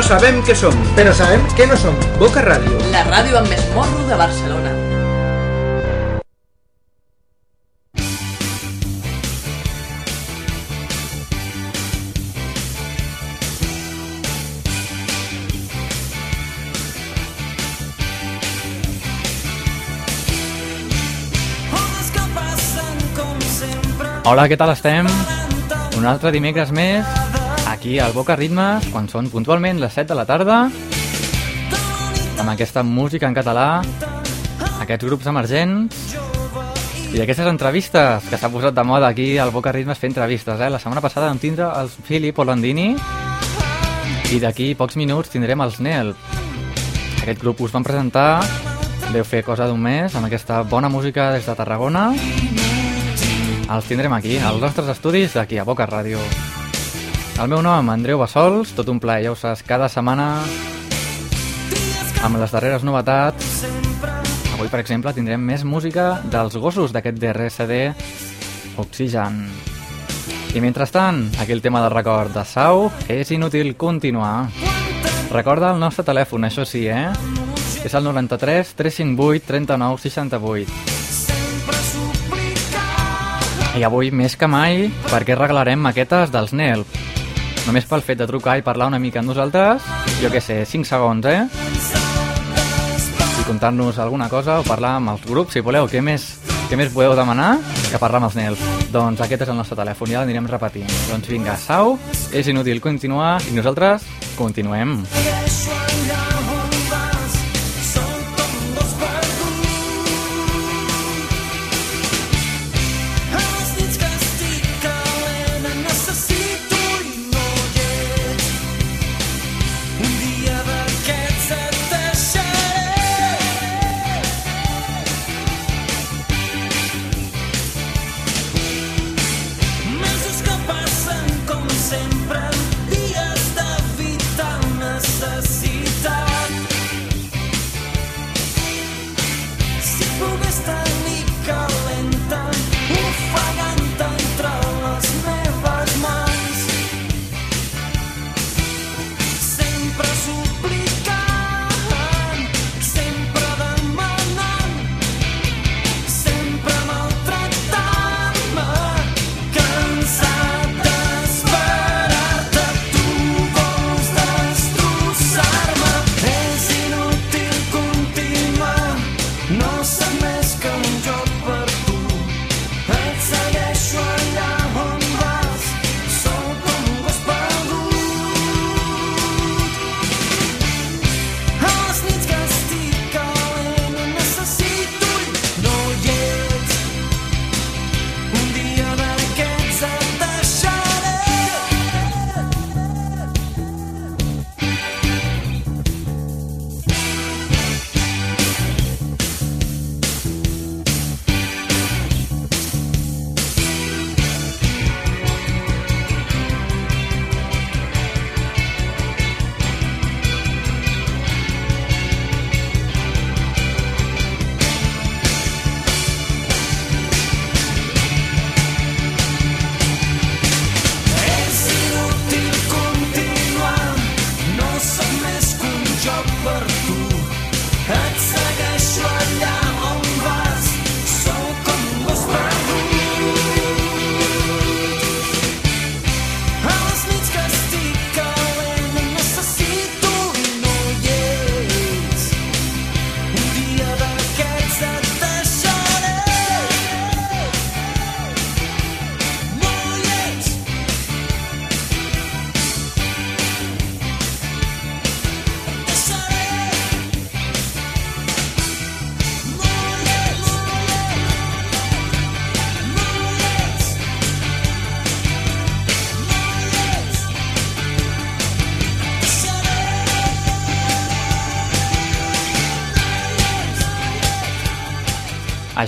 No sabem què som. Però sabem que no som. Boca Ràdio. La ràdio amb més morro de Barcelona. Hola, què tal estem? Un altre dimecres més, aquí al Boca Ritmes, quan són puntualment les 7 de la tarda, amb aquesta música en català, aquests grups emergents i aquestes entrevistes que s'ha posat de moda aquí al Boca Ritmes fer entrevistes. Eh? La setmana passada vam tindre el Filip Olandini i d'aquí pocs minuts tindrem els Nel. Aquest grup us van presentar, deu fer cosa d'un mes, amb aquesta bona música des de Tarragona. Els tindrem aquí, als nostres estudis, d'aquí a Boca Ràdio. El meu nom, Andreu Bassols, tot un plaer, ja ho saps, cada setmana amb les darreres novetats. Avui, per exemple, tindrem més música dels gossos d'aquest DRSD Oxigen. I mentrestant, aquí el tema del record de Sau, és inútil continuar. Recorda el nostre telèfon, això sí, eh? És el 93 358 39 68. I avui, més que mai, perquè regalarem maquetes dels NELP. Només pel fet de trucar i parlar una mica amb nosaltres, jo què sé, 5 segons, eh? I contar-nos alguna cosa o parlar amb els grups, si voleu, què més, què més podeu demanar que parlar amb els NELP. Doncs aquest és el nostre telèfon, ja l'anirem repetint. Doncs vinga, sau, és inútil continuar i nosaltres continuem.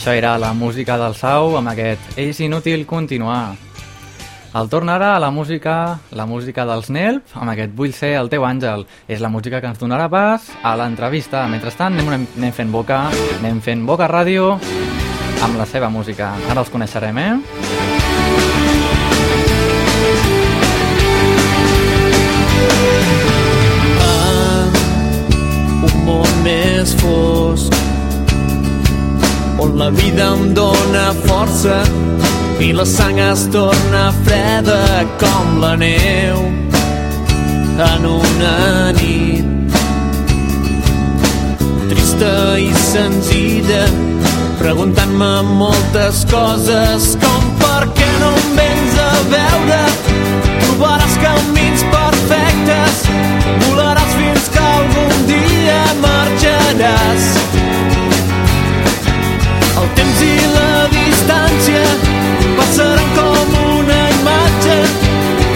Això era la música del Sau amb aquest És inútil continuar. El torn ara a la música, la música dels Nelp, amb aquest Vull ser el teu àngel. És la música que ens donarà pas a l'entrevista. Mentrestant anem, anem fent boca, anem fent boca ràdio amb la seva música. Ara els coneixerem, eh? més fosc on la vida em dóna força i la sang es torna freda com la neu en una nit. Trista i senzilla preguntant-me moltes coses com per què no em vens a veure? Trobaràs camins perfectes volaràs fins que algun dia marxaràs el temps i la distància passaran com una imatge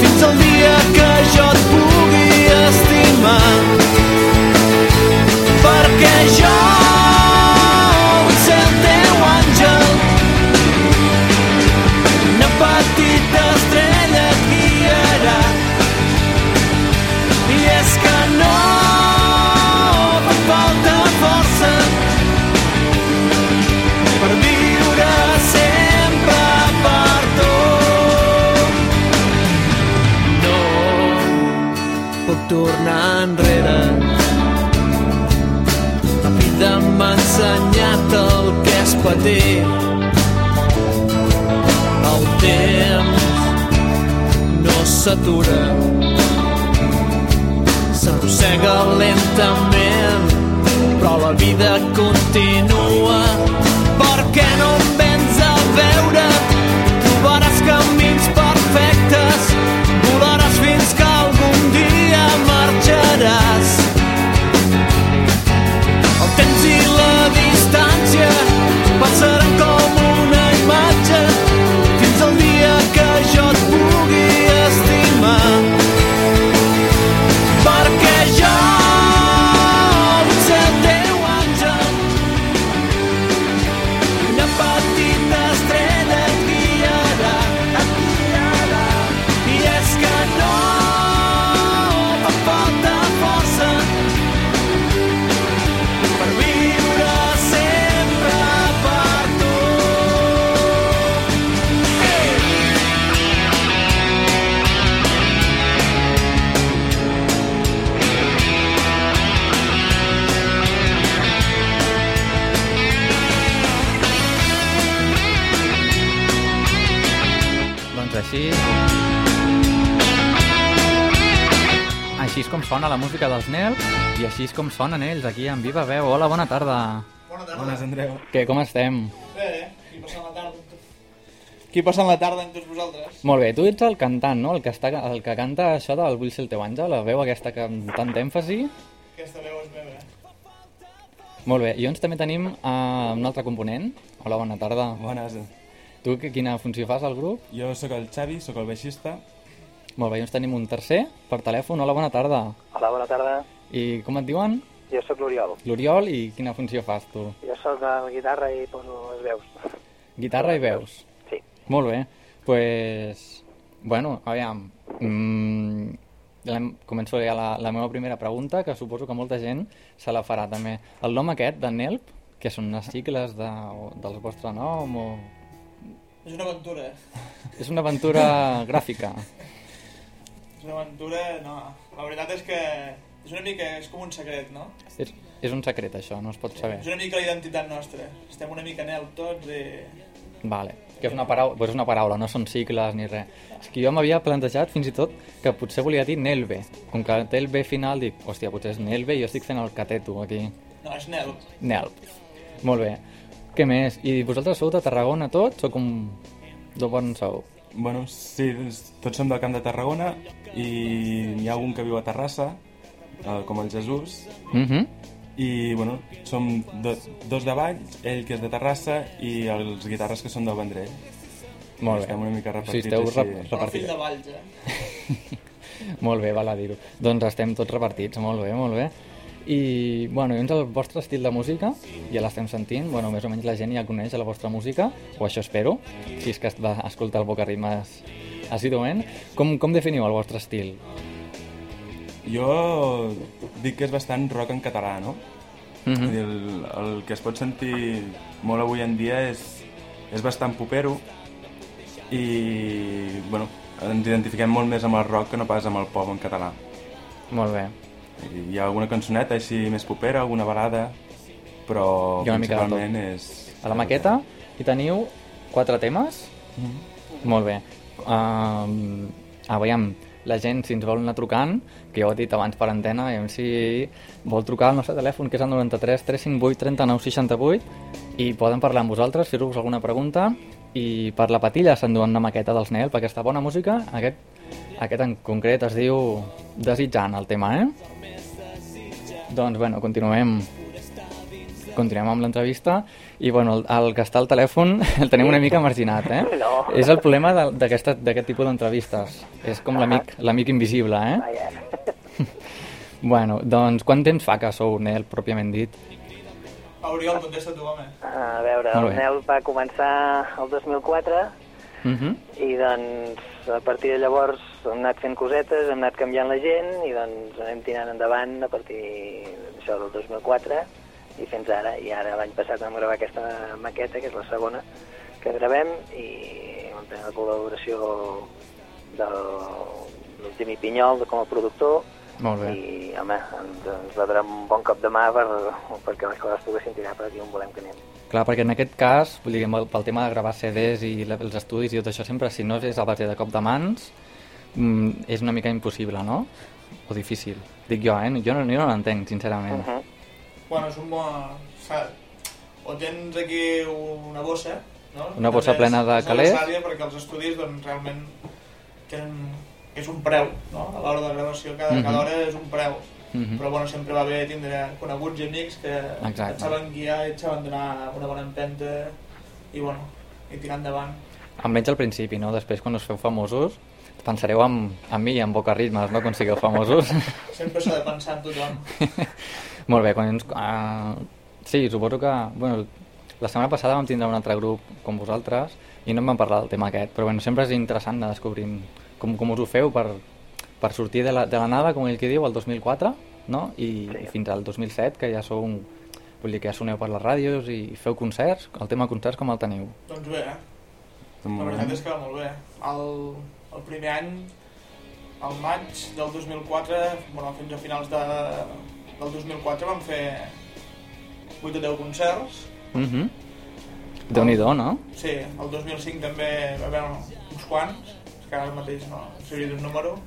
fins al dia que jo et pugui estimar. Perquè jo no així és com sonen ells aquí en Viva Veu. Hola, bona tarda. Bones, Andreu. Què, com estem? Bé, aquí passant la tarda. Aquí passant la tarda amb tots vosaltres. Molt bé, tu ets el cantant, no? El que, està, el que canta això del Vull ser el teu àngel, la veu aquesta que amb tant èmfasi. Aquesta veu és meva. Molt bé, i llavors també tenim uh, un altre component. Hola, bona tarda. Bones. Tu que- quina funció fas al grup? Jo sóc el Xavi, sóc el baixista. Molt bé, llavors tenim un tercer per telèfon. Hola, bona tarda. Hola, bona tarda. I com et diuen? Jo sóc l'Oriol. L'Oriol, i quina funció fas tu? Jo sóc el guitarra i poso les veus. Guitarra i veus. Sí. Molt bé. pues, bueno, aviam. Mm, la- començo ja la, la meva primera pregunta, que suposo que molta gent se la farà també. El nom aquest, de NELP, que són unes sigles de, o, del vostre nom o... És una aventura. És una aventura gràfica. És una aventura... No, la veritat és que és una mica... És com un secret, no? És, és un secret, això, no es pot saber. És una mica la identitat nostra. Estem una mica en el tots i... Vale. Que és una paraula, pues és una paraula, no són sigles ni res. És que jo m'havia plantejat fins i tot que potser volia dir Nelve. Com que té el B final, dic, hòstia, potser és Nelve i jo estic fent el cateto aquí. No, és Nel. Nelp. Molt bé. Què més? I vosaltres sou de Tarragona tots o com... D'on sou? Bueno, sí, tots som del Camp de Tarragona i hi ha algun que viu a Terrassa, eh, com el Jesús, Mhm. i bueno, som do, dos de Valls, ell que és de Terrassa i els guitarres que són del Vendrell. Molt bé. Estem una mica Sí, repartits esteu així. rep repartits. de Valls, eh? Molt bé, val a dir-ho. Doncs estem tots repartits, molt bé, molt bé. I, bueno, llavors el vostre estil de música, ja l'estem sentint, bueno, més o menys la gent ja coneix la vostra música, o això espero, si és que es va escoltar el Boca Rimes assíduament. Com, com definiu el vostre estil? Jo dic que és bastant rock en català, no? Vull dir, el, el que es pot sentir molt avui en dia és, és bastant popero i bueno, ens identifiquem molt més amb el rock que no pas amb el pop en català. Molt bé. I hi ha alguna cançoneta així més popera, alguna balada... però principalment és... A la maqueta hi teniu quatre temes. Molt bé. Uh, ah, veiem, la gent, si ens vol anar trucant, que ja ho he dit abans per antena, veiem si vol trucar al nostre telèfon, que és el 93 358 39 68, i poden parlar amb vosaltres, fer-vos alguna pregunta, i per la patilla s'enduen una maqueta dels Nel, per aquesta bona música, aquest, aquest en concret es diu Desitjant, el tema, eh? Doncs, bueno, continuem continuem amb l'entrevista i bueno, el, el que està al telèfon el tenim una mica marginat, eh? No. És el problema d'aquest tipus d'entrevistes. És com l'amic l'amic invisible, eh? Vaja. Bueno, doncs quan temps fa que sou Nel, pròpiament dit? Oriol, contesta tu, home. A veure, el. NEL va començar el 2004 Uh -huh. i doncs a partir de llavors hem anat fent cosetes, hem anat canviant la gent i doncs anem tirant endavant a partir d'això del 2004 i fins ara. I ara l'any passat vam gravar aquesta maqueta, que és la segona que gravem i vam tenir la col·laboració del, Jimmy Pinyol com a productor Molt bé. i home, ens, ens va donar un bon cop de mà per, perquè les coses poguessin tirar per aquí on volem que anem. Clar, perquè en aquest cas, vull dir, pel tema de gravar CDs i els estudis i tot això, sempre si no és a base de cop de mans, mm, és una mica impossible, no? O difícil. Dic jo, eh? Jo no, jo no l'entenc, sincerament. Uh -huh. Bueno, és un bon... O tens aquí una bossa, no? Una bossa També és- plena de és calés. necessària perquè els estudis, doncs, realment tenen... és un preu, no? A l'hora de gravació, cada, Mhm. cada hora és un preu. Mhm. Però, bueno, sempre va bé tindre coneguts i amics que Exacte. et saben guiar i et saben donar una bona empenta i, bueno, i tirar endavant. Almenys al principi, no? Després, quan us feu famosos, pensareu en, en mi i en Boca Ritmes, no? Quan sigueu famosos. Sempre s'ha de pensar en tothom. Molt bé, quan ens... Uh, sí, suposo que... Bueno, la setmana passada vam tindre un altre grup com vosaltres i no em van parlar del tema aquest, però bueno, sempre és interessant anar descobrint com, com us ho feu per, per sortir de la, de la nada, com ell que diu, el 2004, no? I, Sí. i fins al 2007, que ja sou... Un, vull dir que ja soneu per les ràdios i feu concerts, el tema concerts com el teniu? doncs bé, eh? De La veritat és que va molt bé. El, el primer any, al maig del 2004, bueno, fins a finals de, del 2004 vam fer 8 o 10 concerts. Mm -hmm. Déu-n'hi-do, no? Sí, el 2005 també va haver uns quants, és que ara mateix no sabria d'un número.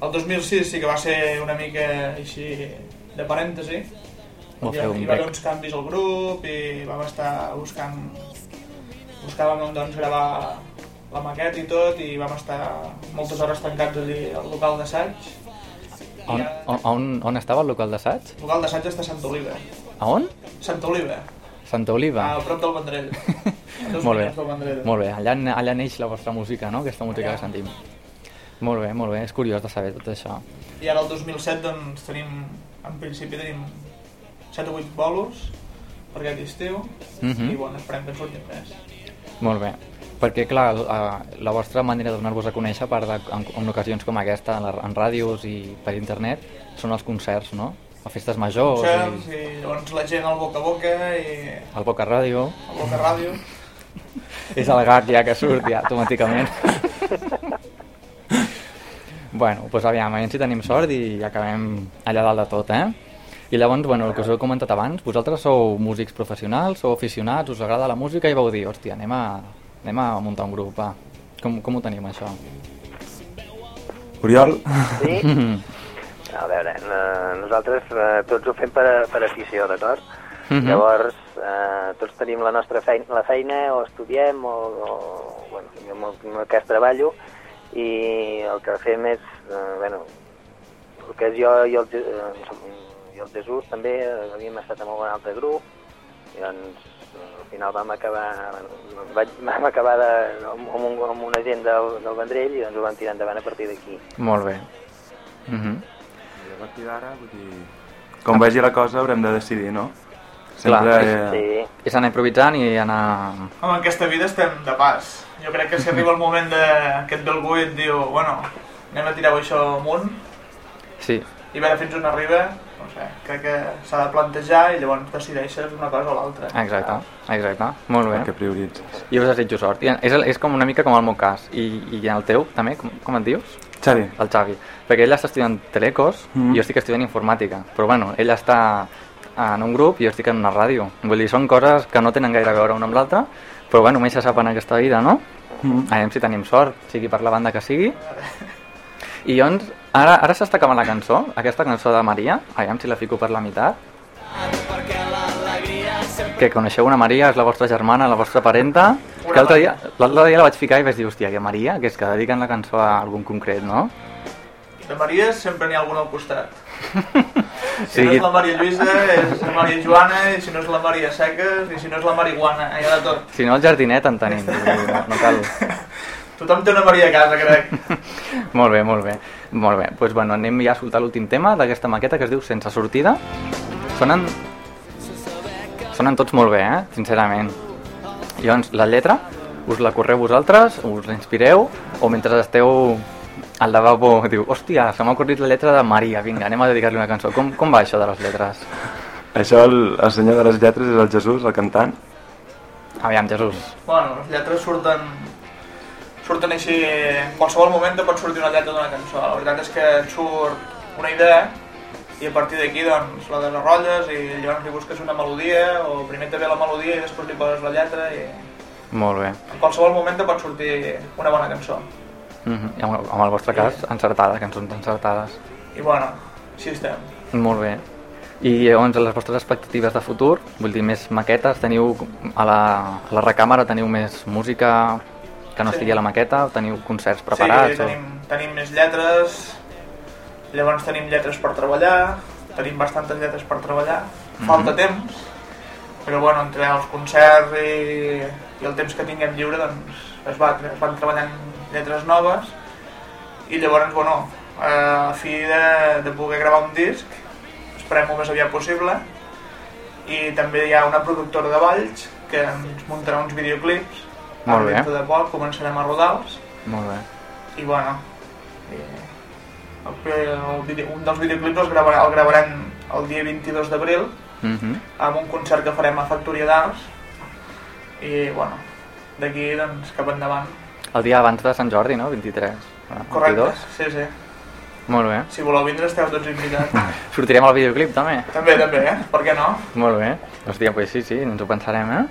El 2006 sí que va ser una mica així de parèntesi. Fer un hi va haver uns canvis al grup i vam estar buscant buscàvem doncs, gravar la maqueta i tot i vam estar moltes hores tancats allí al local d'assaig On, on, on, estava el local d'assaig? el local d'assaig està a Santa Oliva A on? Santa Oliva, Santa Oliva. a prop del Vendrell Molt bé, del Vendrell molt bé. Allà, allà neix la vostra música, no? Aquesta música Allà. que sentim. Molt bé, molt bé. És curiós de saber tot això. i ara el 2007 doncs tenim en principi tenim 7 o 8 bolos per aquest estiu Mhm. i bueno, esperem que en surtin més Molt bé. Perquè, clar, la, la vostra manera de donar-vos a conèixer, a part de, en, en ocasions com aquesta, en, la, en ràdios i per internet, són els concerts, no? A festes majors concerts i i llavors la gent al boca a boca i al Boca Ràdio. al boca ràdio És el gat ja que surt, ja, automàticament. bueno, doncs aviam, aviam si tenim sort i acabem allà dalt de tot, eh? I llavors, bueno, el que us he comentat abans, vosaltres sou músics professionals, sou aficionats, us agrada la música i vau dir, hòstia, anem a, anem a muntar un grup, va. Com, com ho tenim, això? Oriol, Sí? A veure, eh, nosaltres eh, tots ho fem per, per afició, d'acord? Mhm. Llavors, eh, tots tenim la nostra feina, la feina o estudiem o, o bueno, jo amb el, amb el cas treballo i el que fem és, eh, bueno, el que és jo i el, eh, i el Jesús també eh, havíem estat en algun altre grup i doncs al final vam acabar vaig, vam acabar de, amb, un, amb una gent del, del Vendrell i doncs ho vam tirar endavant a partir d'aquí. Molt bé. Mhm. i a partir d'ara, vull dir... Com vagi la cosa haurem de decidir, no? Clar, Sempre... Sí, eh, És anar improvisant i anar... Home, en aquesta vida estem de pas. Jo crec que si arriba el moment de... que et ve algú i et diu, bueno, anem a tirar això amunt, Sí, i a veure fins on arriba, no sé, crec que s'ha de plantejar i llavors decideixes una cosa o l'altra. exacte, exacte. Molt bé. que prioritzes. I us desitjo sort. I és, és com una mica com el meu cas. I, i el teu, també, com, com et dius? Xavi, El Xavi. Perquè ell està estudiant telecos Mhm. i jo estic estudiant informàtica. Però bueno, ell està en un grup i jo estic en una ràdio. Vull dir, són coses que no tenen gaire a veure una amb l'altra, però bueno, mai se sap en aquesta vida, no? Mm. Aviam si tenim sort, sigui per la banda que sigui. I llavors, ara, ara s'està acabant la cançó, aquesta cançó de Maria, aviam si la fico per la meitat. Que coneixeu una Maria, és la vostra germana, la vostra parenta, que l'altre dia, dia la vaig ficar i vaig dir, hòstia, que Maria, que és que dediquen la cançó a algun concret, no? De Maries sempre n'hi ha algun al costat. Si Sí. no és la Maria Lluïsa, és la Maria Joana, i si no és la Maria Seques, i si no és la marihuana, hi ha de tot. Si no, el jardinet en tenim, no, no cal... Tothom té una Maria a casa, crec. molt bé, molt bé. Molt bé, doncs pues, bueno, anem ja a escoltar l'últim tema d'aquesta maqueta que es diu Sense sortida. Sonen... Sonen tots molt bé, eh? Sincerament. Llavors, la lletra, us la correu vosaltres, us la inspireu, o mentre esteu al lavabo diu, hòstia, se m'ha ocorrit la lletra de Maria, vinga, anem a dedicar-li una cançó. Com, com va això de les lletres? Això, el, el senyor de les lletres és el Jesús, el cantant. Aviam, Jesús. Bueno, les lletres surten surten així, en qualsevol moment te pot sortir una lletra d'una cançó. La veritat és que et surt una idea i a partir d'aquí doncs la desenrotlles i llavors li busques una melodia o primer te ve la melodia i després li poses la lletra i Molt bé. en qualsevol moment te pot sortir una bona cançó. Mm -hmm. I amb, el- amb el vostre cas, encertada, cançons encertades. I bueno, així estem. Molt bé. I llavors, les vostres expectatives de futur, vull dir, més maquetes, teniu a la, a la recàmera teniu més música que no Sí. estigui a la maqueta, teniu concerts preparats? Sí, tenim, tenim més lletres, llavors tenim lletres per treballar, tenim bastantes lletres per treballar, falta Mhm. temps, però bueno, entre els concerts i, i el temps que tinguem lliure doncs es, va, es van treballant lletres noves. I llavors, bueno, a fi de, de poder gravar un disc, esperem el més aviat possible, i també hi ha una productora de balls que ens muntarà uns videoclips, Molt bé. de poc començarem a rodar-los. Molt bé. i bueno, i el, el un dels videoclips el, gravarà, el gravarem el dia 22 d'abril Mm -hmm. amb un concert que farem a Factoria d'Arts i bueno, d'aquí doncs cap endavant. El dia abans de Sant Jordi, no? 23. ah, Correcte, 22. sí, sí. Molt bé. Si voleu vindre esteu tots invitats. Sortirem al videoclip, també? també, també, eh? Per què no? Molt bé. Hòstia, pues sí, sí, ens ho pensarem, eh?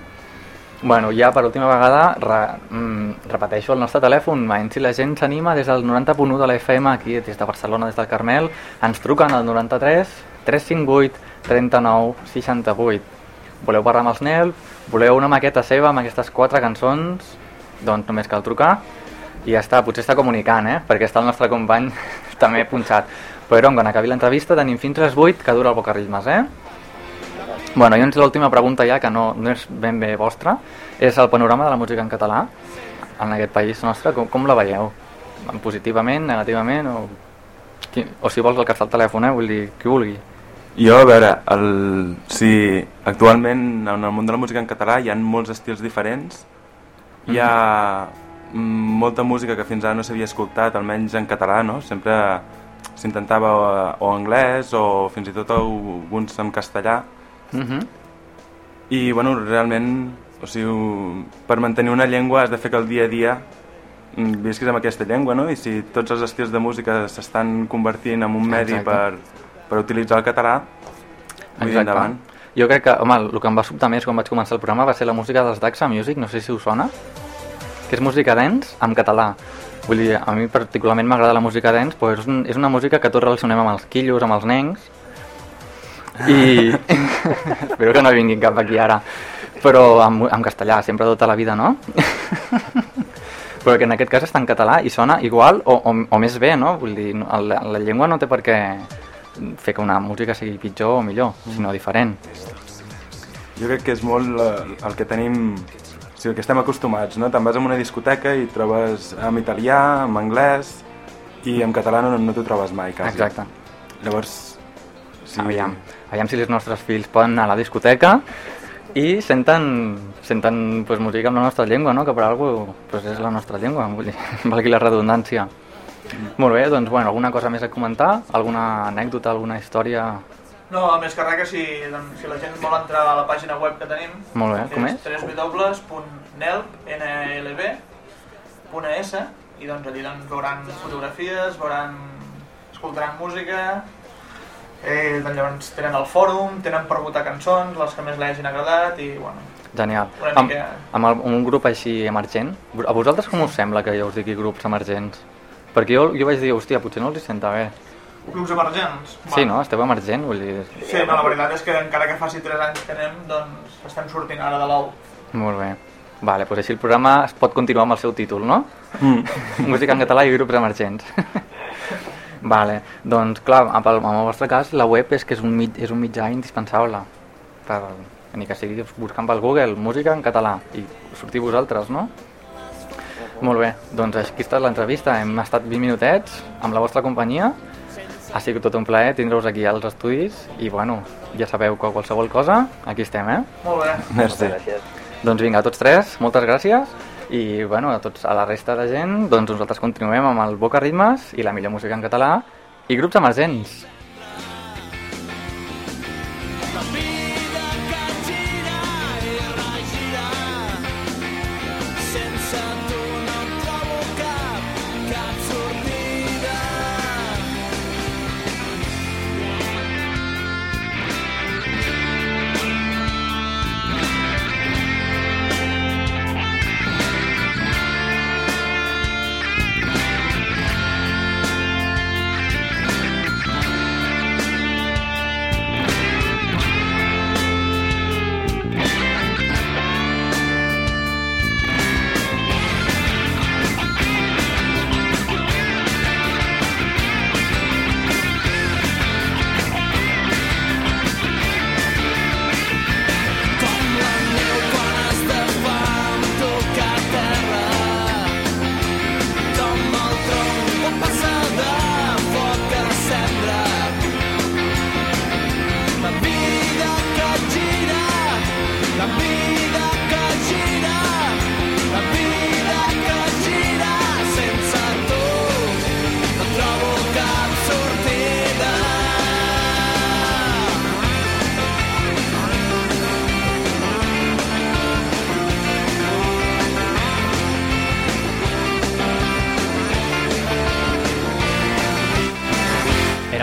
Bueno, ja per última vegada re, mm, repeteixo el nostre telèfon, veient si la gent s'anima des del 90.1 de la FM aquí, des de Barcelona, des del Carmel, ens truquen al 93 358 39 68. Voleu parlar amb els NEL? Voleu una maqueta seva amb aquestes quatre cançons? Doncs només cal trucar i ja està, potser està comunicant, eh? perquè està el nostre company també punxat. Però quan acabi l'entrevista tenim fins a les 8 que dura el Bocarritmes, eh? Bueno, i l'última pregunta ja, que no, no és ben bé vostra, és el panorama de la música en català en aquest país nostre, com, com la veieu? Positivament, negativament, o, qui, o si vols el que està al telèfon, eh? vull dir, qui vulgui. Jo, a veure, el, si actualment en el món de la música en català hi ha molts estils diferents, hi ha mm, molta música que fins ara no s'havia escoltat, almenys en català, no? Sempre s'intentava o, o anglès o fins i tot alguns en castellà. Uh -huh. I, bueno, realment, o sigui, per mantenir una llengua has de fer que el dia a dia mm, visquis amb aquesta llengua, no? I si tots els estils de música s'estan convertint en un medi Exacte. per, per utilitzar el català, vull dir, endavant. Jo crec que, home, el que em va sobtar més quan vaig començar el programa va ser la música dels Daxa Music, no sé si us sona, que és música dance en català. Vull dir, a mi particularment m'agrada la música dance, però és, un, és una música que tots relacionem amb els quillos, amb els nens, i espero que no vinguin cap aquí ara però en, en castellà, sempre tota la vida, no? però que en aquest cas està en català i sona igual o, o, o més bé, no? Vull dir, la, la llengua no té per què fer que una música sigui pitjor o millor, sinó diferent. Jo crec que és molt eh, el que tenim, o sigui, el que estem acostumats, no? Te'n vas a una discoteca i trobes en italià, en anglès, i en català no, no t'ho trobes mai, quasi. Exacte. Llavors, Sí. Aviam, aviam si els nostres fills poden anar a la discoteca i senten, senten pues, música amb la nostra llengua, no? que per alguna pues, és la nostra llengua, vull dir, valgui la redundància. Molt bé, doncs bueno, alguna cosa més a comentar? Alguna anècdota, alguna història? No, a més que res que si, doncs, si la gent vol entrar a la pàgina web que tenim, Molt bé, com és? www.nelp.es i doncs allí doncs, veuran fotografies, veuran, escoltaran música Eh, doncs llavors tenen el fòrum, tenen per votar cançons, les que més li hagin agradat i bueno, Genial. Una Amb, mica- amb, el, un grup així emergent, a vosaltres com us sembla que jo us digui grups emergents? Perquè jo, jo vaig dir, hòstia, potser no els hi senta bé. clubs emergents. Sí, no? Esteu emergent, vull dir... Sí, no, la veritat és que encara que faci 3 anys que anem, doncs estem sortint ara de l'ou. Molt bé. Vale, doncs així el programa es pot continuar amb el seu títol, no? Mm. Música en català i grups emergents. vale, doncs clar, amb el, amb el vostre cas la web és que és un, mit, és un mitjà indispensable per, ni que sigui buscant pel Google música en català i sortir vosaltres, no? Molt bé, doncs aquí està l'entrevista, hem estat 20 minutets amb la vostra companyia ha sigut tot un plaer tindre-vos aquí als estudis i bueno, ja sabeu que qualsevol cosa, aquí estem, eh? Molt bé. Merci. Gràcies. Doncs vinga, a tots tres, moltes gràcies i bueno, a, tots, a la resta de gent doncs nosaltres continuem amb el Boca Ritmes i la millor música en català i grups emergents.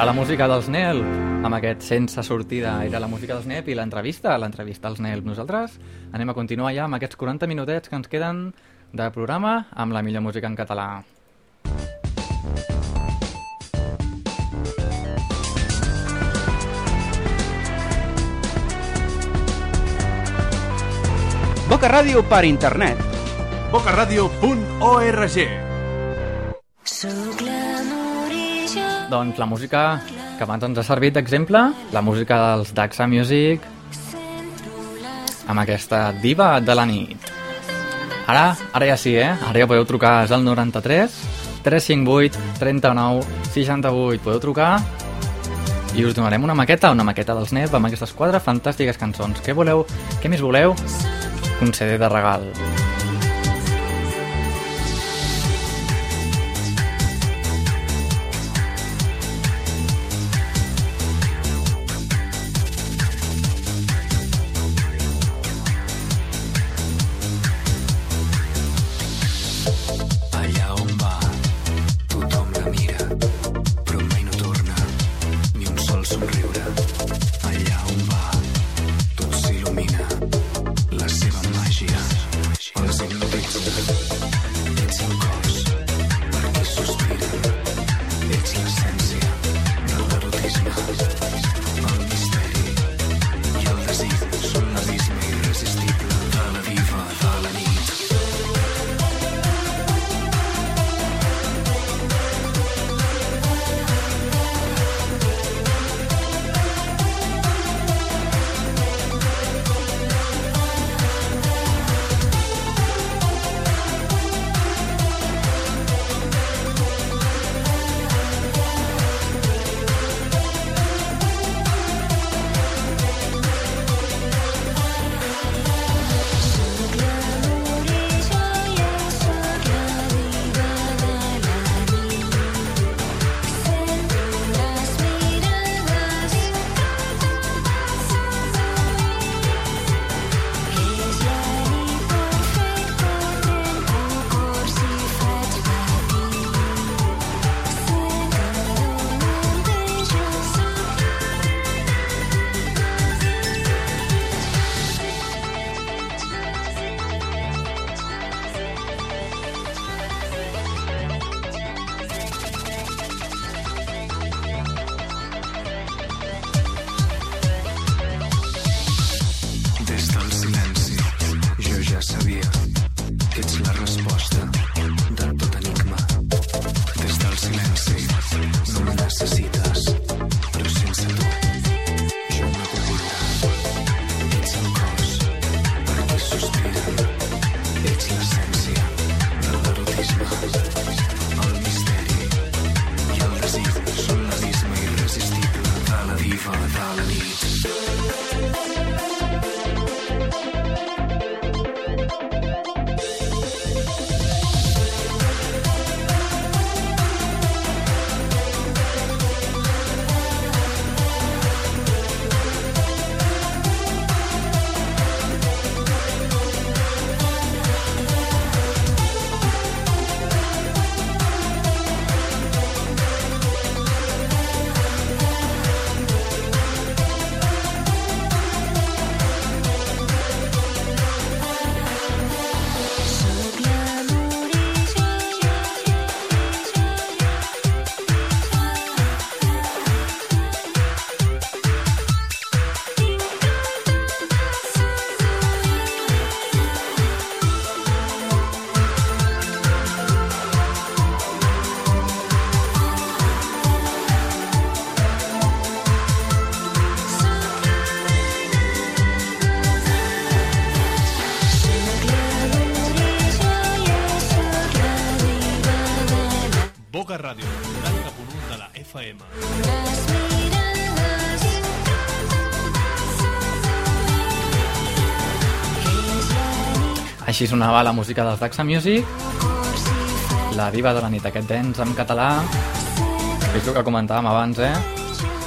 Era la música dels NEL, amb aquest sense sortida. Era la música dels NEP i l'entrevista, l'entrevista als NEL. Nosaltres anem a continuar ja amb aquests 40 minutets que ens queden de programa amb la millor música en català. Boca Ràdio per internet. bocaradio.org Doncs la música que abans ens ha servit d'exemple, la música dels Daxa Music, amb aquesta diva de la nit. Ara, ara ja sí, eh? Ara ja podeu trucar, és el 93 358 39 68. Podeu trucar i us donarem una maqueta, una maqueta dels NEP amb aquestes quatre fantàstiques cançons. Què voleu? Què més voleu? Un CD de regal. Així sonava la música dels Daxa Music, la diva de la nit, aquest dents en català, és el que comentàvem abans, eh?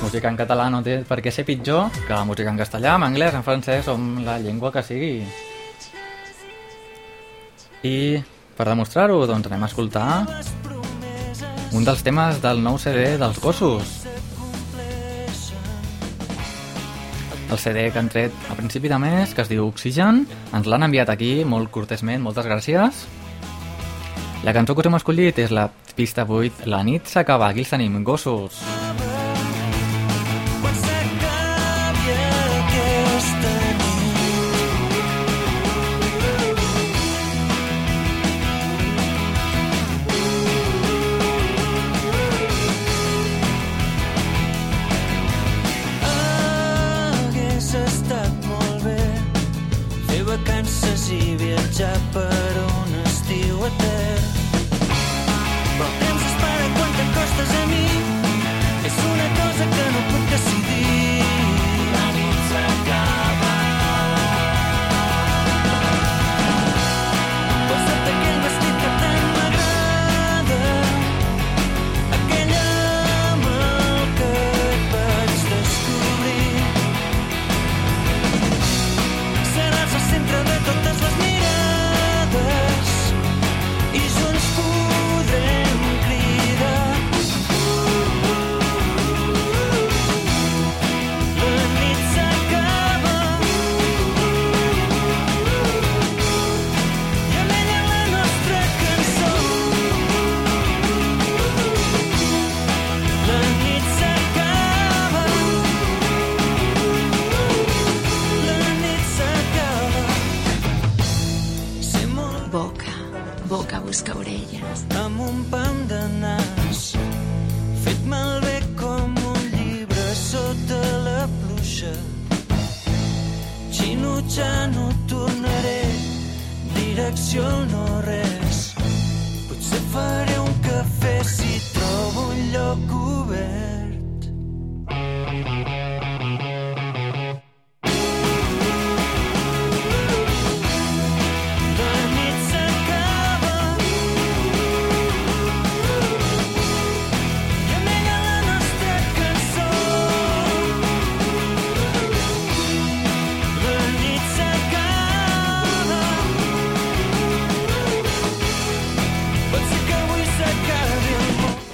Música en català no té per què ser pitjor que la música en castellà, en anglès, en francès o en la llengua que sigui. I per demostrar-ho, doncs anem a escoltar un dels temes del nou CD dels gossos. El CD que han tret a principi de mes, que es diu Oxygen, ens l'han enviat aquí molt cortesment, moltes gràcies. La cançó que us hem escollit és la pista 8, La nit s'acaba, aquí els tenim, gossos. Quan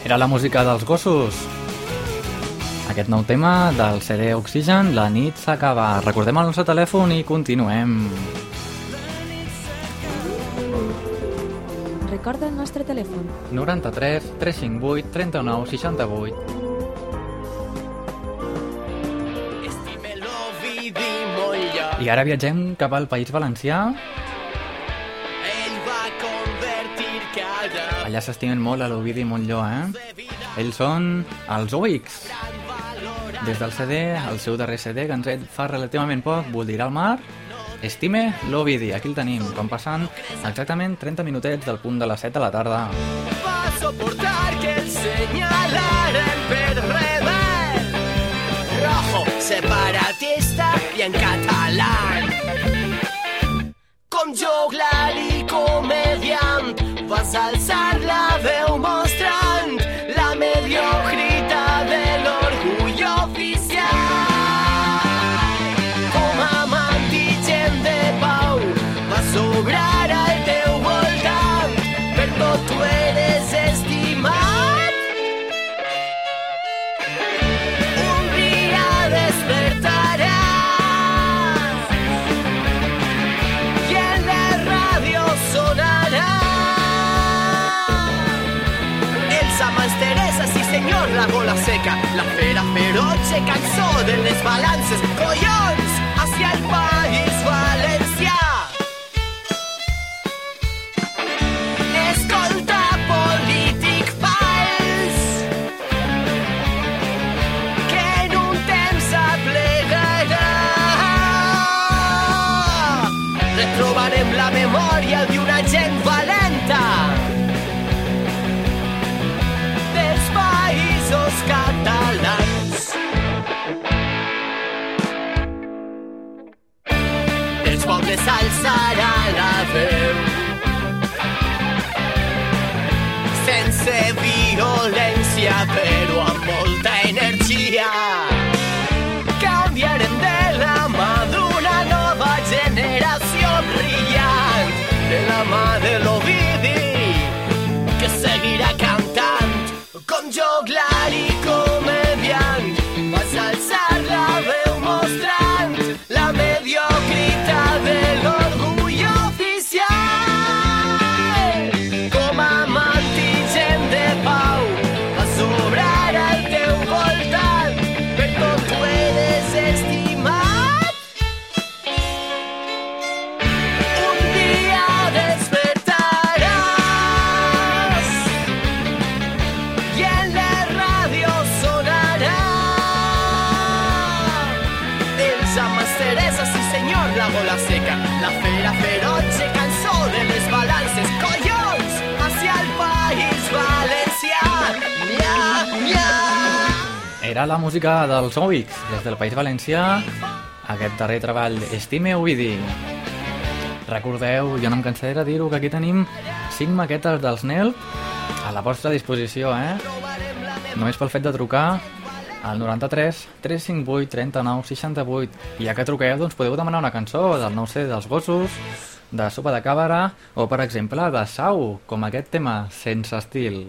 Era la música dels gossos. Aquest nou tema del CD Oxygen, la nit s'acaba. Recordem el nostre telèfon i continuem. Recorda el nostre telèfon. 93 358 39 68. I ara viatgem cap al País Valencià. Allà s'estimen molt a l'Ovidi Montlló, eh? Ells són els Oix. Des del CD, el seu darrer CD, que ens fa relativament poc, Voldrà al mar, Estime l'Ovidi. Aquí el tenim, com passant exactament 30 minutets del punt de les 7 de la tarda. va soportar que el señalaren per rebel rojo, separatista i en català com joglar i comediant vas alçar seca la fera feroce cançó de les balances era la música dels Oix, des del País Valencià, aquest darrer treball, Estime Ovidi. Recordeu, jo no em cansaré de dir-ho, que aquí tenim 5 maquetes dels NEL a la vostra disposició, eh? Només pel fet de trucar al 93 358 39 68 i ja que truqueu, doncs podeu demanar una cançó del, no sé, dels gossos, de sopa de càbara o, per exemple, de sau, com aquest tema, Sense estil.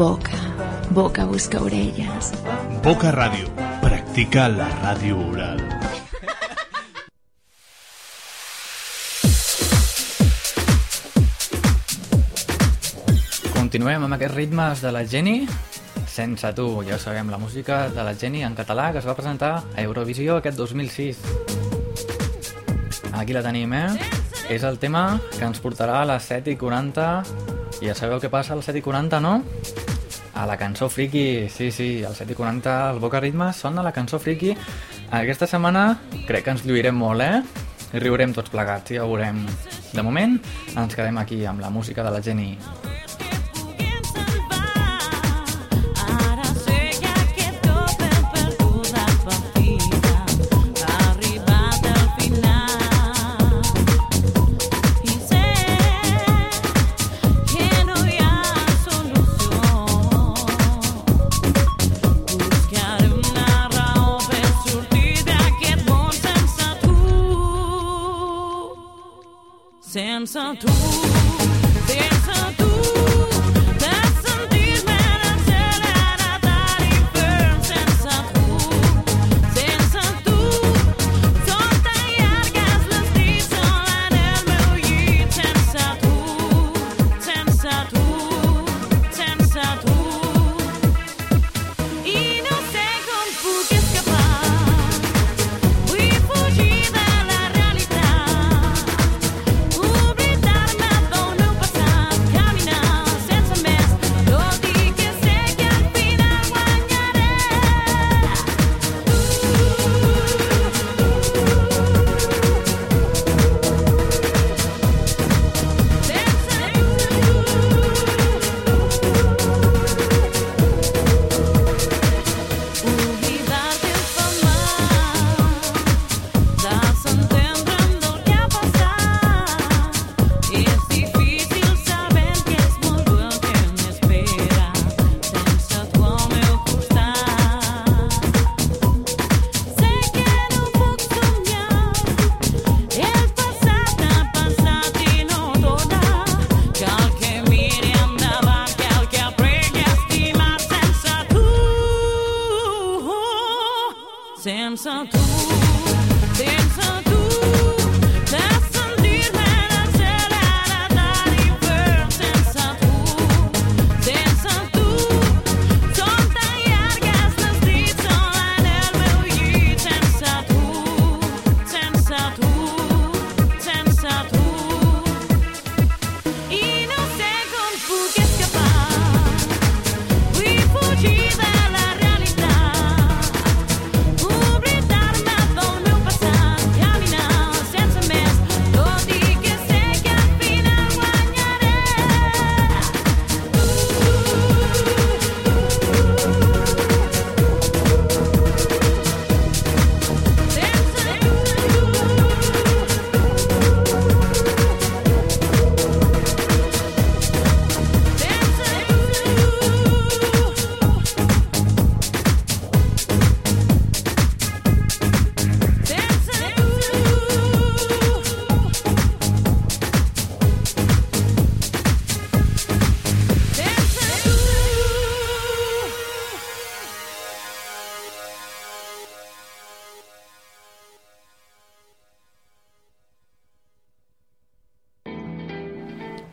Boca, boca busca orelles. Boca Ràdio. Practica la ràdio oral. Continuem amb aquests ritmes de la Jenny. Sense tu, ja ho sabem, la música de la Jenny en català que es va presentar a Eurovisió aquest 2006. Aquí la tenim, eh? És el tema que ens portarà a les 7 i 40 i ja sabeu què passa a les 7 i 40, no? A la cançó friki, sí, sí, al 7 i 40 el Boca Ritme sona la cançó friki. Aquesta setmana crec que ens lluirem molt, eh? I riurem tots plegats, ja ho veurem. De moment, ens quedem aquí amb la música de la Jenny.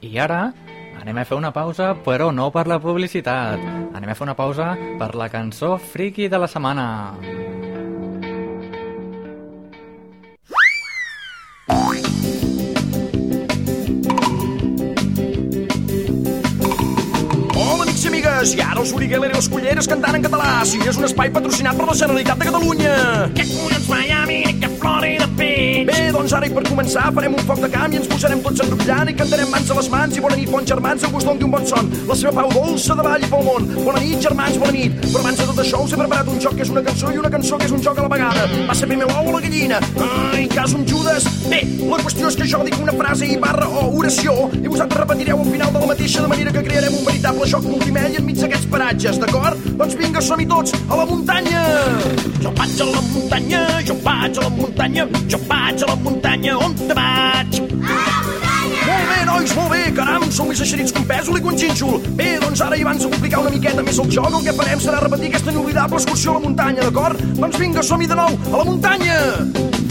I ara anem a fer una pausa, però no per la publicitat. Anem a fer una pausa per la cançó friki de la setmana. I ara us Origuelera i les Culleres cantant en català. Sí, és un espai patrocinat per la Generalitat de Catalunya. Que collons Miami, que Florida Beach. Bé, doncs ara i per començar farem un foc de camp i ens posarem tots enrotllant i cantarem mans a les mans i bona nit, bons germans, Déu vos doni un bon son. La seva pau dolça de vall i pel món. Bona nit, germans, bona nit. Però abans de tot això us he preparat un joc que és una cançó i una cançó que és un joc a la vegada. Va ser primer l'ou o la gallina? Ai, cas un Judes. Bé, la qüestió és que jo dic una frase i barra o oració i vosaltres repetireu al final de la mateixa de manera que crearem un veritable joc multimèdia enmig d'aquests paratges, d'acord? Doncs vinga, som-hi tots a la muntanya! Jo vaig a la muntanya, jo vaig a la muntanya, jo vaig a la muntanya, on te vaig? Molt bé, nois, molt bé, caram, som més eixerits que un pèsol i que un xínxol. Bé, doncs ara i abans de complicar una miqueta més el joc, el que farem serà repetir aquesta inoblidable excursió a la muntanya, d'acord? Doncs vinga, som-hi de nou, a la muntanya!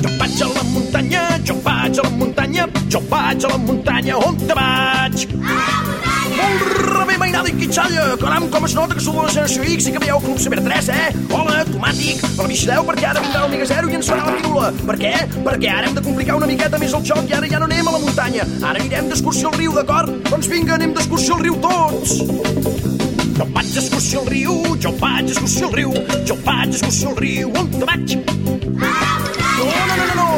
Jo vaig a la muntanya, jo vaig a la muntanya, jo vaig a la muntanya, on te vaig? A la muntanya! Molt mainada i quitxalla! Caram, com es nota que sou de la generació X i que veieu Club Saber 3, eh? Hola, tomàtic! Però vigileu perquè ara vindrà l'Omega Zero i ens farà la pirula. Per què? Perquè ara hem de complicar una miqueta més el joc i ara ja no anem a la muntanya. Ara anirem d'excursió al riu, d'acord? Doncs vinga, anem d'excursió al riu tots! Jo vaig d'excursió al riu, jo vaig d'excursió al riu, jo vaig d'excursió al riu, on te vaig? No,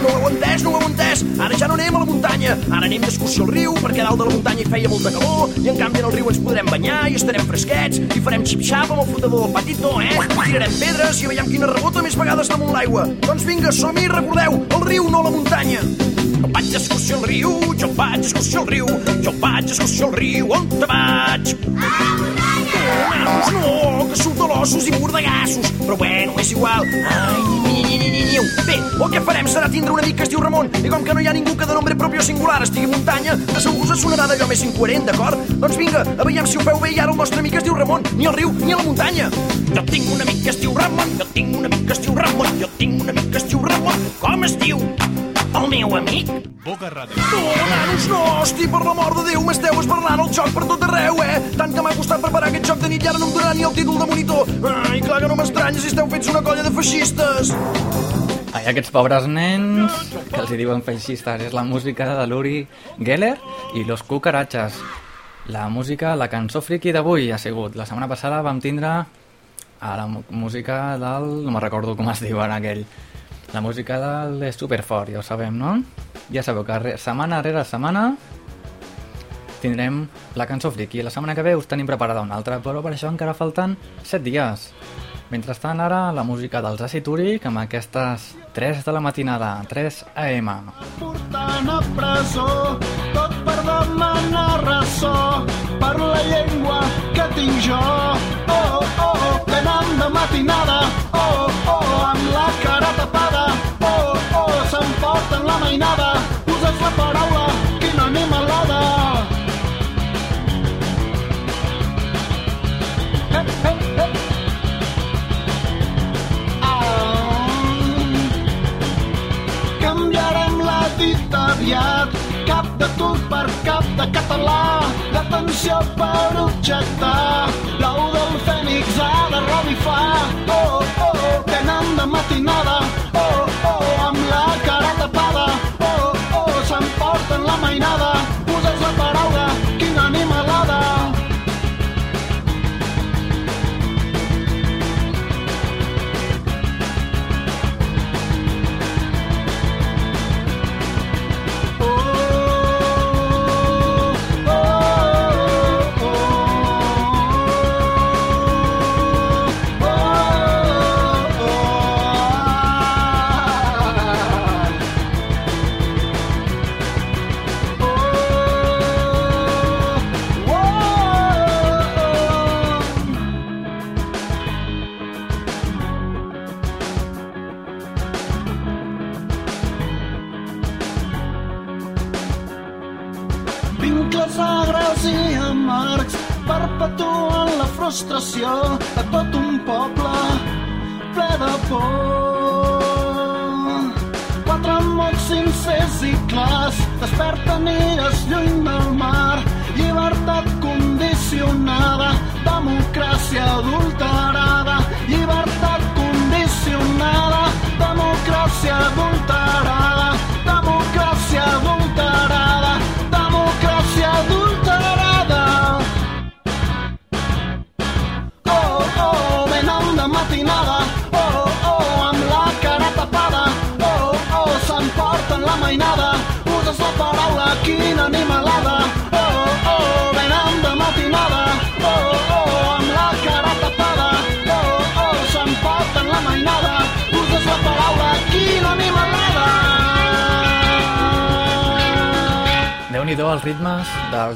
no, no, ho heu entès, no ho heu entès. Ara ja no anem a la muntanya, ara anem d'excursió al riu, perquè dalt de la muntanya hi feia molta calor, i en canvi en el riu ens podrem banyar i estarem fresquets, i farem xip-xap amb el flotador del patito, eh? Tirarem pedres i veiem quina rebota més vegades damunt l'aigua. Doncs vinga, som-hi, recordeu, el riu, no la muntanya. Jo vaig d'excursió al riu, jo vaig d'excursió al riu, jo vaig d'excursió al riu, on te vaig? A la muntanya! Nanos, no, que de l'ossos i mordegassos. Però bueno, és igual. Ai. Bé, el que farem serà tindre un amic que es diu Ramon, i com que no hi ha ningú que de nombre propi o singular estigui a muntanya, de segur us sonarà d'allò més incoherent, d'acord? Doncs vinga, a veiem si ho feu bé i ara el nostre amic es diu Ramon, ni al riu ni a la muntanya. Jo tinc un amic que es diu Ramon, jo tinc un amic que es diu Ramon, jo tinc un amic que es diu Ramon. Com es diu? El meu amic? Boca Ràdio. No, nanos, no, hosti, per l'amor de Déu, m'esteu esbarlant el joc per tot arreu, eh? Tant que m'ha costat preparar aquest joc de nit i ara no em donaran ni el títol de monitor. Ai, clar que no m'estranya si esteu fets una colla de feixistes. Ai, aquests pobres nens que els hi diuen feixistes és la música de l'Uri Geller i Los Cucarachas. La música, la cançó friki d'avui ha sigut. La setmana passada vam tindre a la música del... no me'n recordo com es diu ara aquell. La música del de Superfort, ja ho sabem, no? Ja sabeu que setmana rere setmana tindrem la cançó friki. La setmana que ve us tenim preparada una altra, però per això encara falten 7 dies. Mentrestant, ara, la música dels Acid Úric amb aquestes 3 de la matinada, 3 AM. portant a presó tot per demanar ressò per la llengua que tinc jo. Oh, oh, oh, venen de matinada. Oh, oh, amb la cara tapada. Oh, oh, s'emporten la mainada. Uses la paraula aviat, cap de turc per cap de català, d'atenció per objectar, l'ou del fènix ha de revifar, oh,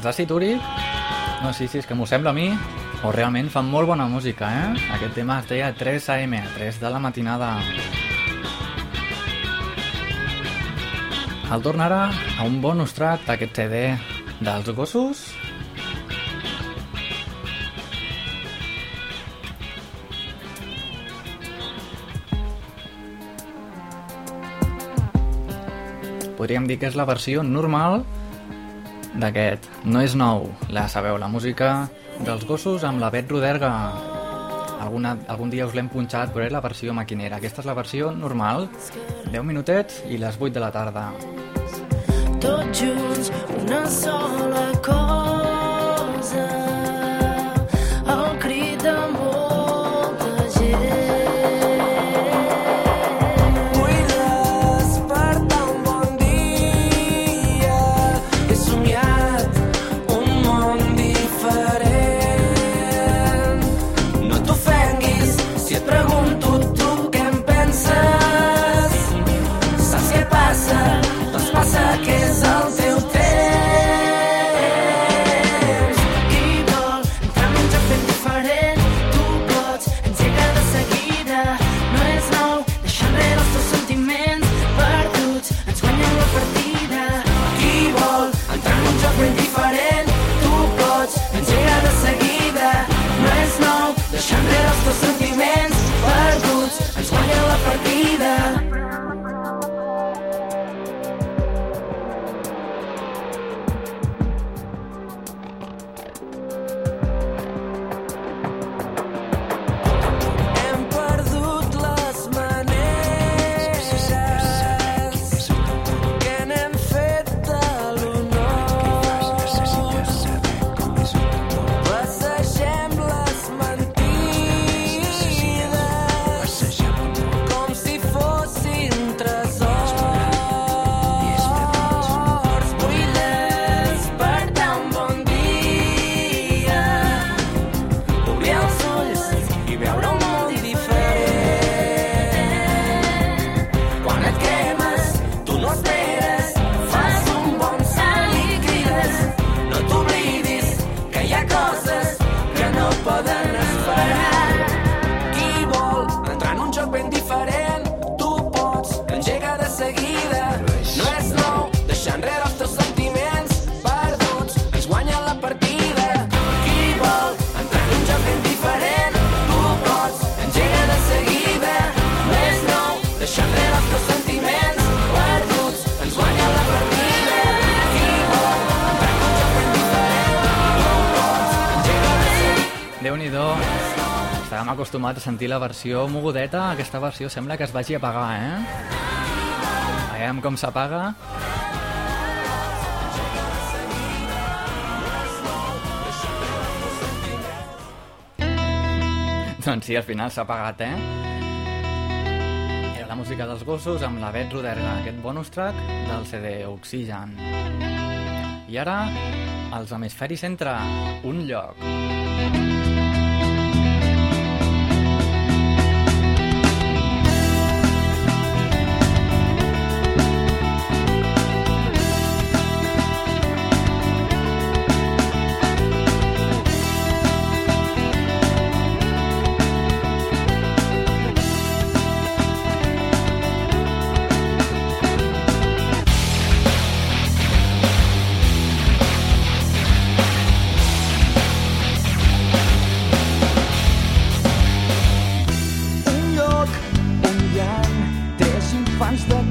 els àcid úric, no sé sí, si sí, és que m'ho sembla a mi, o realment fan molt bona música, eh? Aquest tema es deia 3 AM, 3 de la matinada. El torn ara a un bon ostrat d'aquest CD dels gossos. Podríem dir que és la versió normal d'aquest No és nou, la sabeu, la música dels gossos amb la Bet Roderga. Alguna, algun dia us l'hem punxat, però és la versió maquinera. Aquesta és la versió normal, 10 minutets i les 8 de la tarda. Tots junts, una sola cosa acostumat a sentir la versió mogudeta, aquesta versió sembla que es vagi a apagar, eh? Veiem com s'apaga. Doncs sí, al final s'ha apagat, eh? Era la música dels gossos amb la Beth Roderga, aquest bonus track del CD Oxygen. I ara, els hemisferis entra un lloc. punch the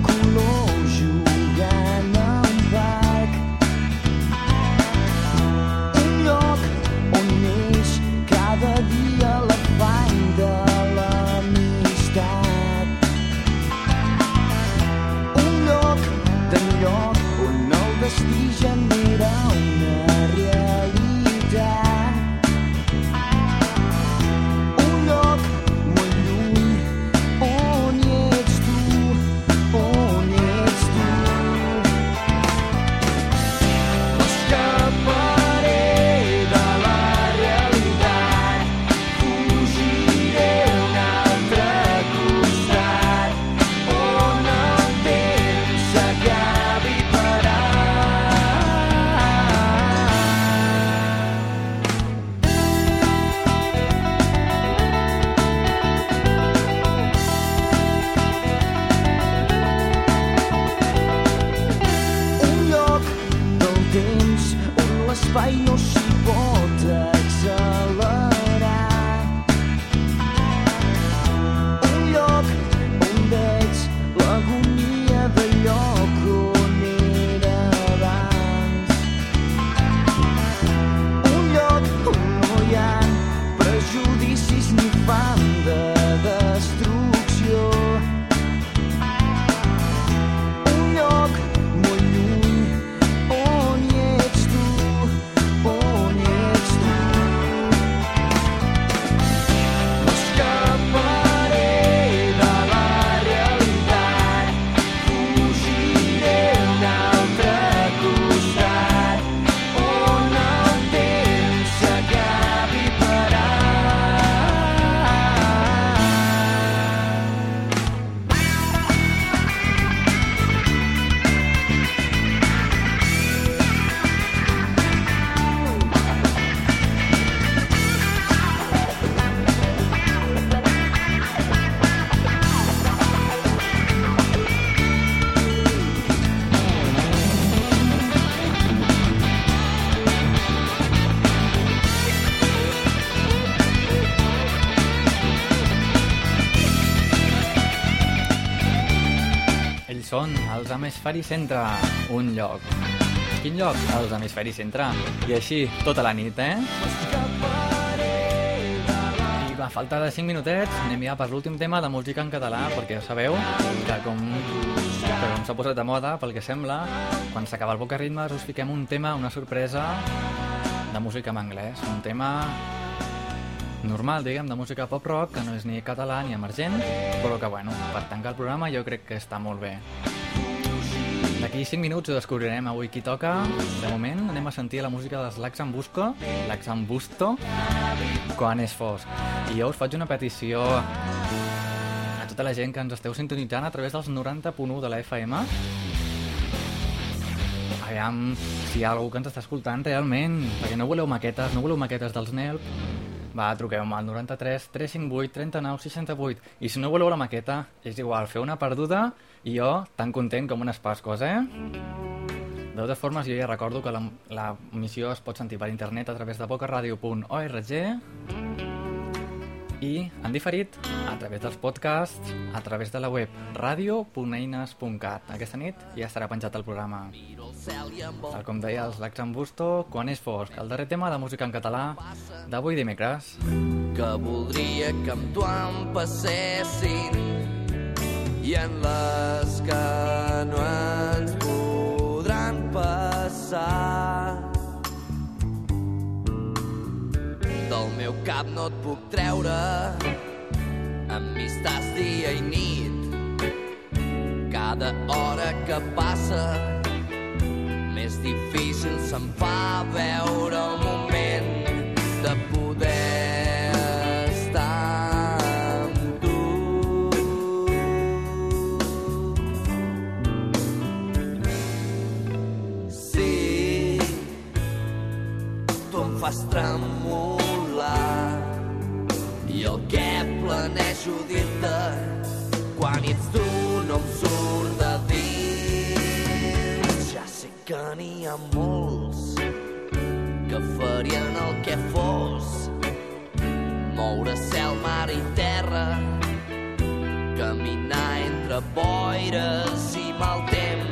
Hemisferi Centre, un lloc. Quin lloc? Els Hemisferi Centre. I així, tota la nit, eh? I a falta de 5 minutets anem ja per l'últim tema de música en català, perquè ja sabeu que com, que com s'ha posat de moda, pel que sembla, quan s'acaba el Boca Ritmes us fiquem un tema, una sorpresa de música en anglès. Un tema normal, diguem, de música pop-rock, que no és ni català ni emergent, però que, bueno, per tancar el programa jo crec que està molt bé. D'aquí 5 minuts ho descobrirem avui qui toca. De moment anem a sentir la música dels Laxambusco, Laxambusto, quan és fosc. I jo us faig una petició a tota la gent que ens esteu sintonitzant a través dels 90.1 de la FM. Aviam si hi ha algú que ens està escoltant realment, perquè no voleu maquetes, no voleu maquetes dels NELP, va, truqueu-me al 93 358 39 68 i si no voleu la maqueta, és igual, feu una perduda i jo tan content com unes pasques, eh? De totes formes, jo ja recordo que la, la missió es pot sentir per internet a través de bocaradio.org i, en diferit, a través dels podcasts, a través de la web radio.eines.cat. Aquesta nit ja estarà penjat el programa. Tal com deia els Laxambusto, quan és fosc, el darrer tema de música en català d'avui dimecres. Que voldria que amb tu em passessin i en les que no ens podran passar. Del meu cap no et puc treure amb mi estàs dia i nit. Cada hora que passa més difícil se'm fa veure el moment de poder fas tremolar i el que planejo dir-te quan ets tu no em surt de dins. Ja sé que n'hi ha molts que farien el que fos. Moure cel, mar i terra caminar entre boires i mal temps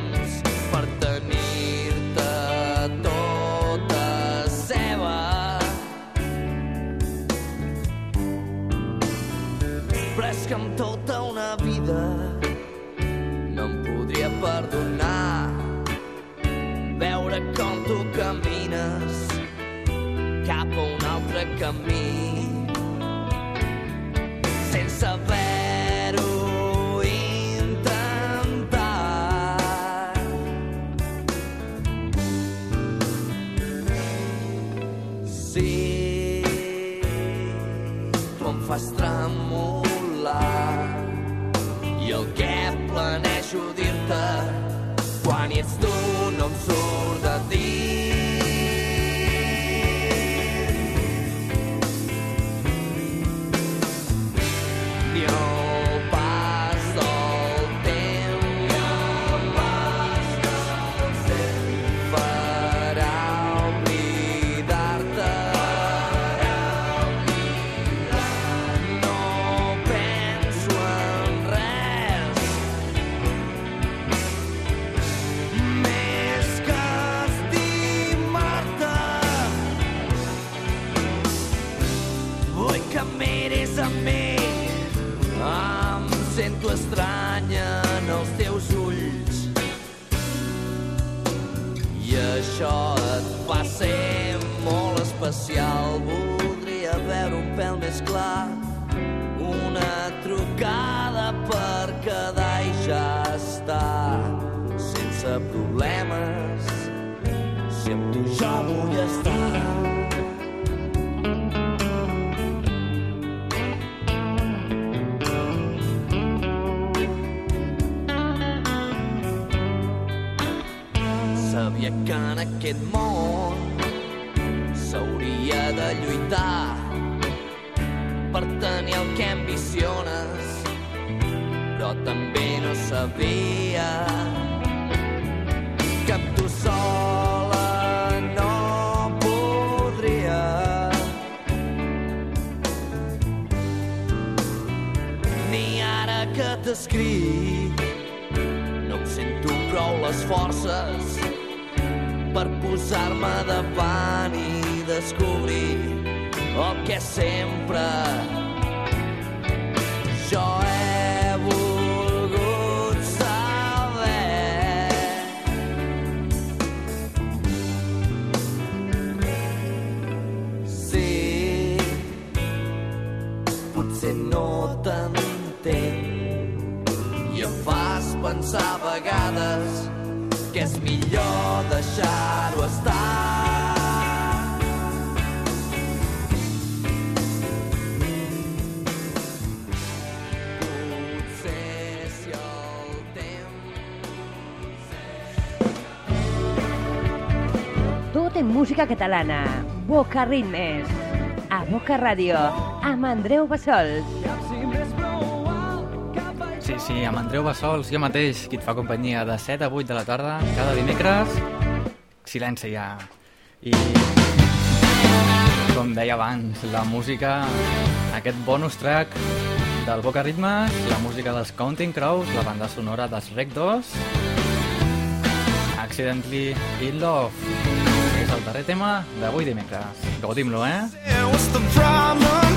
amb tota una vida. No em podria perdonar veure com tu camines cap a un altre camí pensar a vegades que és millor deixar-ho estar. El temps en música catalana. Boca Ritmes. A Boca Ràdio. Amb Andreu Bassols. Sí, amb Andreu Bassols, jo mateix, qui et fa companyia de 7 a 8 de la tarda, cada dimecres. Silenci ja. I, com deia abans, la música, aquest bonus track del Boca Ritmes, la música dels Counting Crows, la banda sonora dels Rec 2, Accidentally in Love, és el darrer tema d'avui dimecres. Gaudim-lo, eh?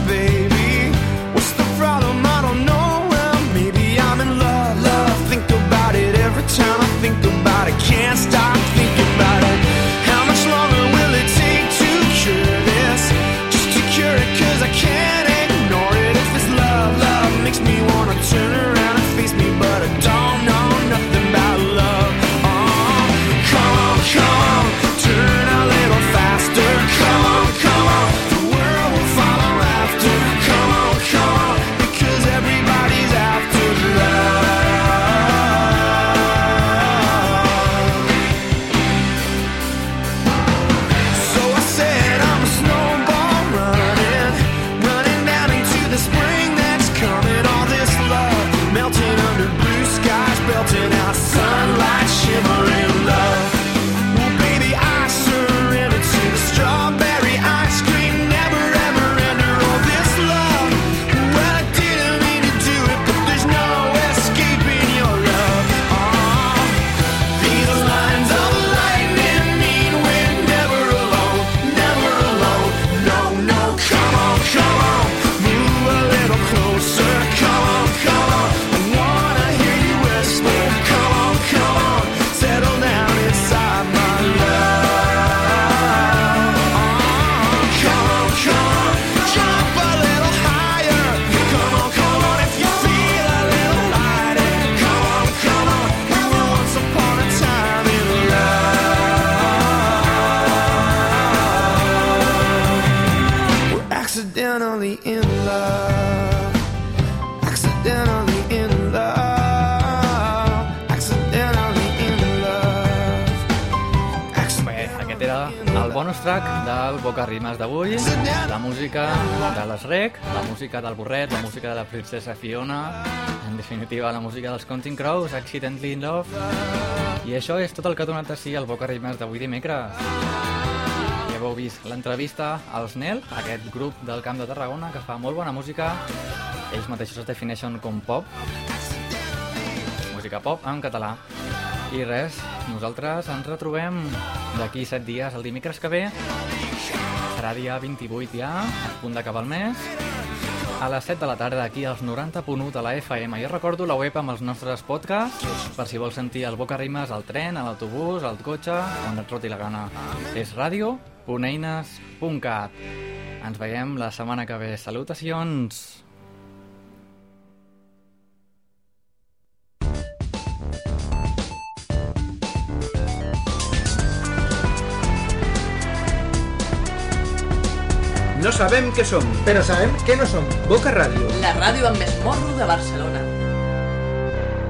Time I think about it. Can't stop thinking princesa Fiona, en definitiva la música dels Counting Crows, Accidentally in Love, i això és tot el que ha donat a si el Boca Rimes d'avui dimecres. Ja heu vist l'entrevista als Nel, aquest grup del Camp de Tarragona que fa molt bona música, ells mateixos es defineixen com pop, música pop en català. I res, nosaltres ens retrobem d'aquí 7 dies, el dimecres que ve. Serà dia 28 ja, a punt d'acabar el mes. A les 7 de la tarda, aquí als 90.1 de la FM. Jo recordo la web amb els nostres podcasts, per si vols sentir el Boca Rimes al tren, a l'autobús, al cotxe, on et roti la gana. És radio.eines.cat. Ens veiem la setmana que ve. Salutacions! No sabem què som, però sabem què no som. Boca Ràdio. La ràdio amb més de Barcelona.